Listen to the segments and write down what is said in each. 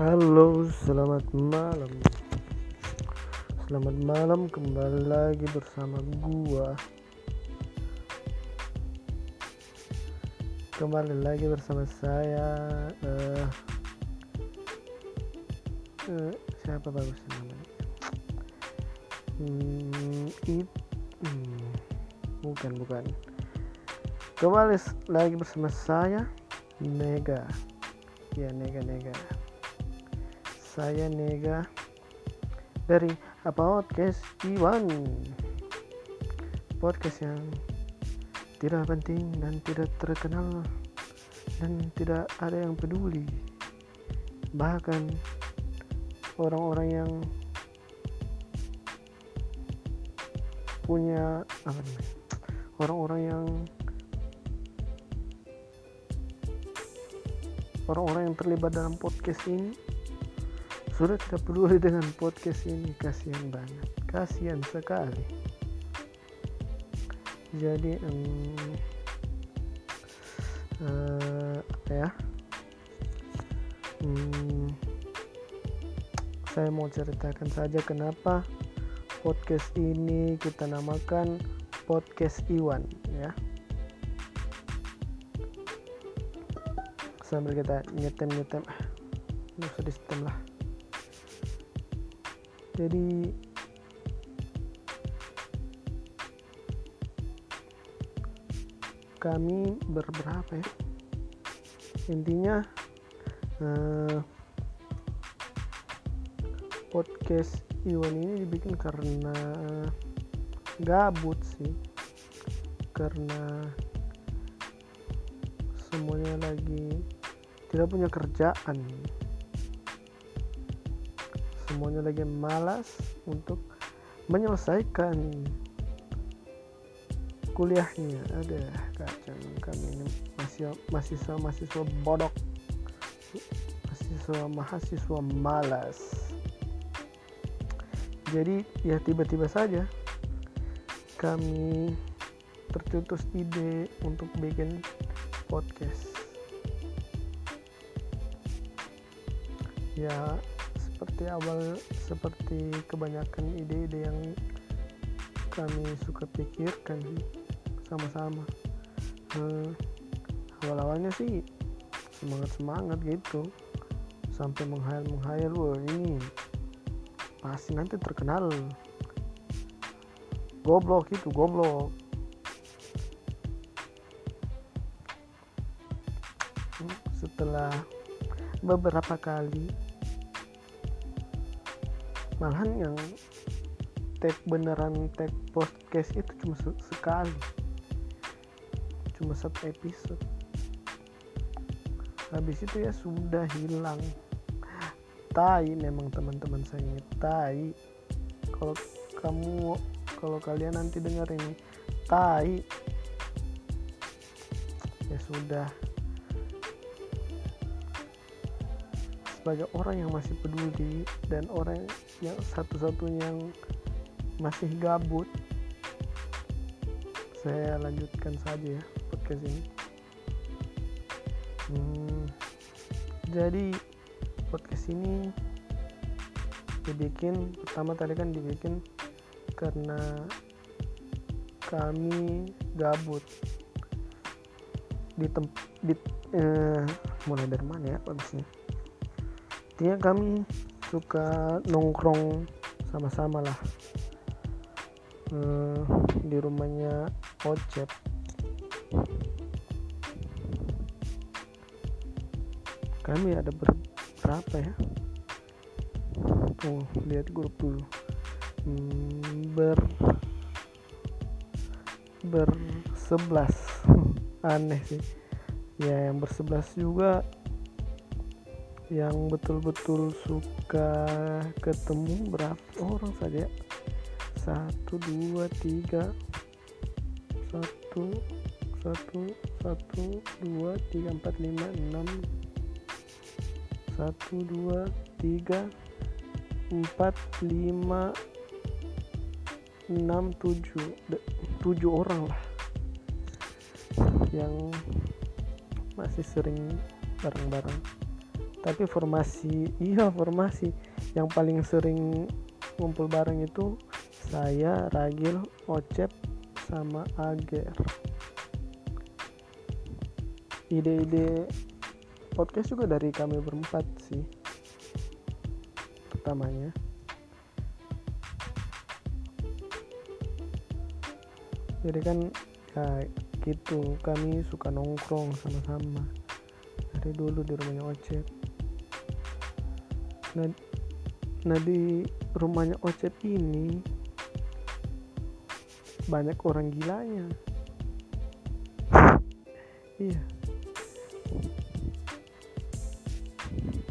Halo, selamat malam. Selamat malam kembali lagi bersama gua. Kembali lagi bersama saya eh eh, siapa bagus namanya? Hmm, it, hmm, bukan bukan. Kembali lagi bersama saya Nega. Ya Nega Nega saya Nega dari podcast Iwan. Podcast yang tidak penting dan tidak terkenal dan tidak ada yang peduli. Bahkan orang-orang yang punya orang-orang yang orang-orang yang terlibat dalam podcast ini sudah tidak peduli dengan podcast ini. Kasihan banget. Kasihan sekali. Jadi em, eh, apa ya? Hmm, saya mau ceritakan saja kenapa podcast ini kita namakan podcast Iwan ya. Sambil kita nyetem nyetem nggak usah lah jadi kami berberapa ya? Intinya eh, podcast Iwan ini dibikin karena gabut sih. Karena semuanya lagi tidak punya kerjaan semuanya lagi malas untuk menyelesaikan kuliahnya. Ada kacang kami ini masih mahasiswa mahasiswa bodok. Mahasiswa mahasiswa malas. Jadi ya tiba-tiba saja kami tercetus ide untuk bikin podcast. Ya seperti awal seperti kebanyakan ide-ide yang kami suka pikirkan sama-sama. Eh, awal-awalnya sih semangat-semangat gitu. Sampai menghayal menghayal wah ini pasti nanti terkenal. Goblok itu goblok. Setelah beberapa kali malahan yang tag beneran tag podcast itu cuma se- sekali. Cuma satu episode. Habis itu ya sudah hilang. Tai memang teman-teman saya tai. Kalau kamu kalau kalian nanti dengar ini tai. Ya sudah sebagai orang yang masih peduli dan orang yang satu-satunya yang masih gabut saya lanjutkan saja ya podcast ini. Hmm, jadi podcast ini dibikin pertama tadi kan dibikin karena kami gabut. Di tem di eh, mulai dari mana ya bagusnya intinya kami suka nongkrong sama-sama lah. Eh, di rumahnya Ocep. Kami ada ber- berapa ya? Tuh lihat grup dulu. Hmm, ber bersebelas. Aneh sih. Ya yang bersebelas juga yang betul-betul suka ketemu berapa orang saja satu dua tiga. Satu satu satu dua tiga empat lima enam. Satu dua tiga empat lima enam tujuh. Tujuh orang lah. Yang masih sering bareng-bareng tapi formasi iya formasi. Yang paling sering ngumpul bareng itu saya Ragil Ocep sama Ager. Ide-ide podcast juga dari kami berempat sih pertamanya. Jadi kan ya gitu kami suka nongkrong sama-sama. Dari dulu di rumahnya Ocep nah, nah di rumahnya Ocep ini banyak orang gilanya. Iya.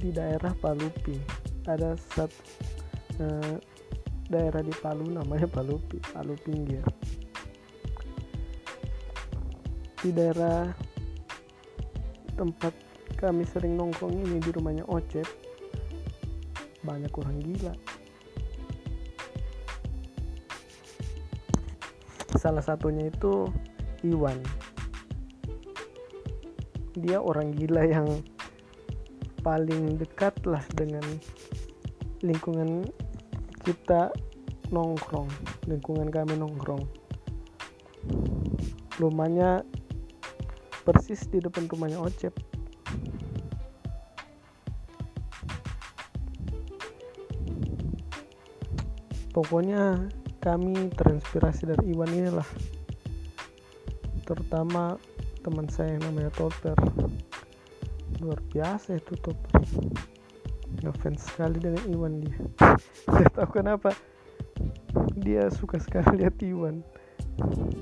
Di daerah Palupi ada satu eh, daerah di Palu namanya Palupi Palu pinggir. Di daerah tempat kami sering nongkrong ini di rumahnya Ocep banyak orang gila. Salah satunya itu Iwan. Dia orang gila yang paling dekat lah dengan lingkungan kita nongkrong lingkungan kami nongkrong. Rumahnya persis di depan rumahnya Ocep pokoknya kami terinspirasi dari Iwan inilah. Terutama teman saya yang namanya Topper luar biasa itu Topper ngefans sekali dengan Iwan dia. Saya tahu kenapa. Dia suka sekali lihat Iwan.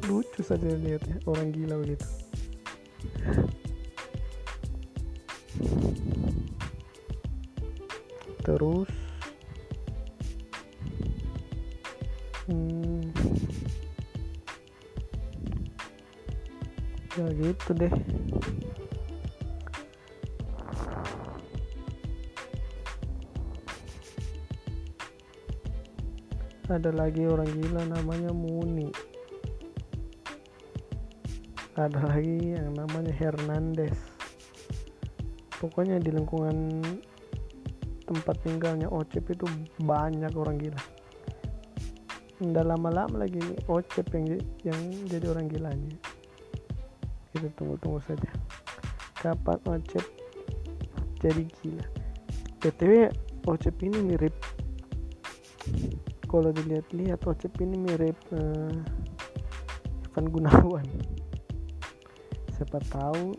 Lucu saja lihatnya orang gila begitu. Terus gitu deh. Ada lagi orang gila namanya Muni. Ada lagi yang namanya Hernandez. Pokoknya di lingkungan tempat tinggalnya Ocep itu banyak orang gila. Nggak lama-lama lagi Ocep yang yang jadi orang gilanya kita tunggu-tunggu saja. Kapan Ocep jadi gila? Btw Ocep ini mirip. Kalau dilihat-lihat Ocep ini mirip uh, Ivan Gunawan. Siapa tahu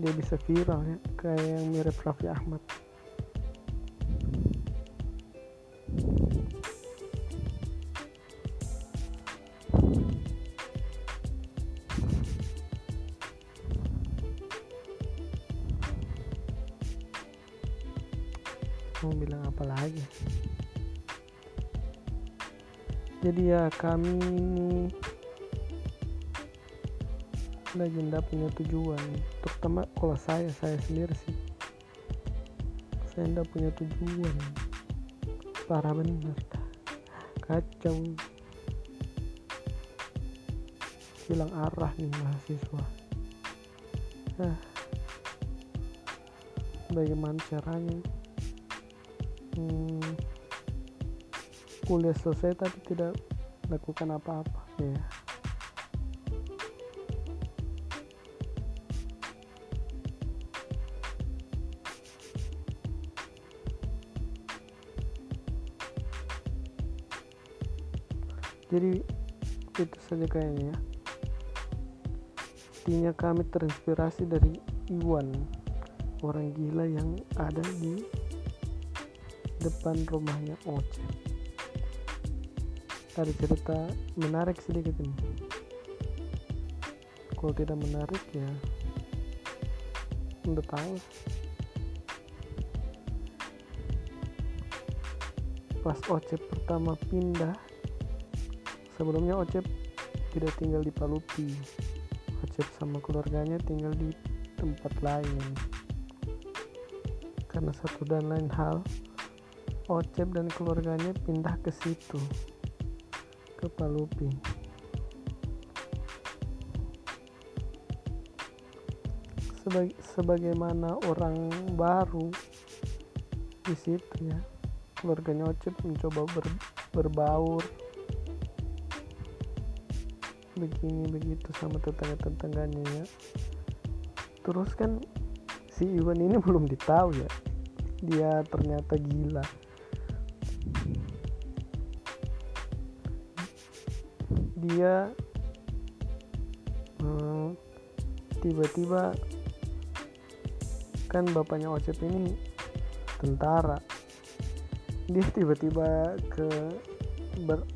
dia bisa viral ya kayak yang mirip Raffi Ahmad mau bilang apa lagi? Jadi ya kami ini tidak punya tujuan. Terutama kalau saya saya sendiri sih. Saya tidak punya tujuan. Parah benar kacau. Hilang arah nih mahasiswa. Ah, bagaimana caranya hmm, kuliah selesai tapi tidak lakukan apa-apa ya. Jadi itu saja kayaknya ya. Intinya kami terinspirasi dari Iwan orang gila yang ada di depan rumahnya Oce. Ada cerita menarik sedikit ini. Kalau tidak menarik ya udah tahu. Pas Ocep pertama pindah sebelumnya Ocep tidak tinggal di Palupi. Ocep sama keluarganya tinggal di tempat lain. Karena satu dan lain hal Ocep dan keluarganya pindah ke situ ke Palupi sebagai sebagaimana orang baru di situ ya keluarganya Ocep mencoba ber, berbaur. Begini begitu sama tetangga-tetangganya ya. Terus kan si Iwan ini belum ditahu ya dia ternyata gila dia hmm, tiba-tiba kan bapaknya Ocep ini tentara. Dia tiba-tiba ke ber,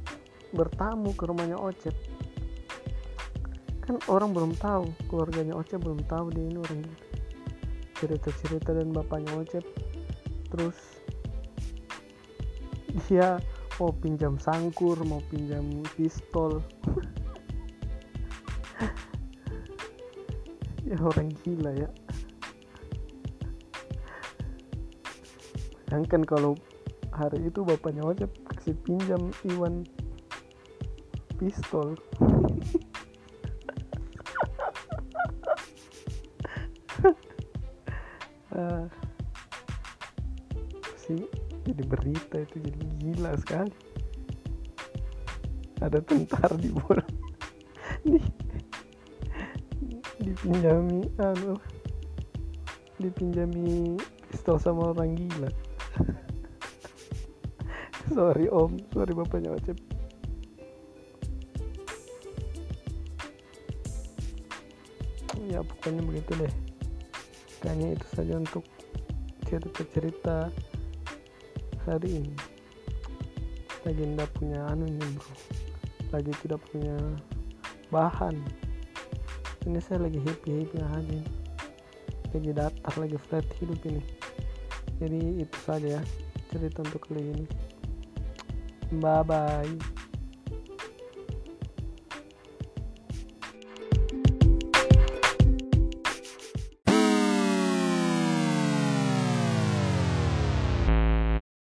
bertamu ke rumahnya Ocep. Kan orang belum tahu keluarganya Ocep belum tahu dia ini orang gitu. Cerita-cerita dan bapaknya Ocep terus dia mau pinjam sangkur mau pinjam pistol. Ya orang gila ya. Bayangkan kalau hari itu bapaknya Ocep kasih pinjam Iwan pistol. Uh, sih jadi berita itu jadi sekali ada tentara di bola. Di dipinjami anu dipinjami pistol sama orang gila. Sorry om. Sorry bapaknya Ocep ya pokoknya begitu deh. Kayaknya itu saja untuk cerita-cerita hari ini lagi tidak punya anu ini bro. Lagi tidak punya bahan. Ini saya lagi happy happy aja lagi datar lagi flat hidup ini. Jadi itu saja ya cerita untuk kali ini. Bye bye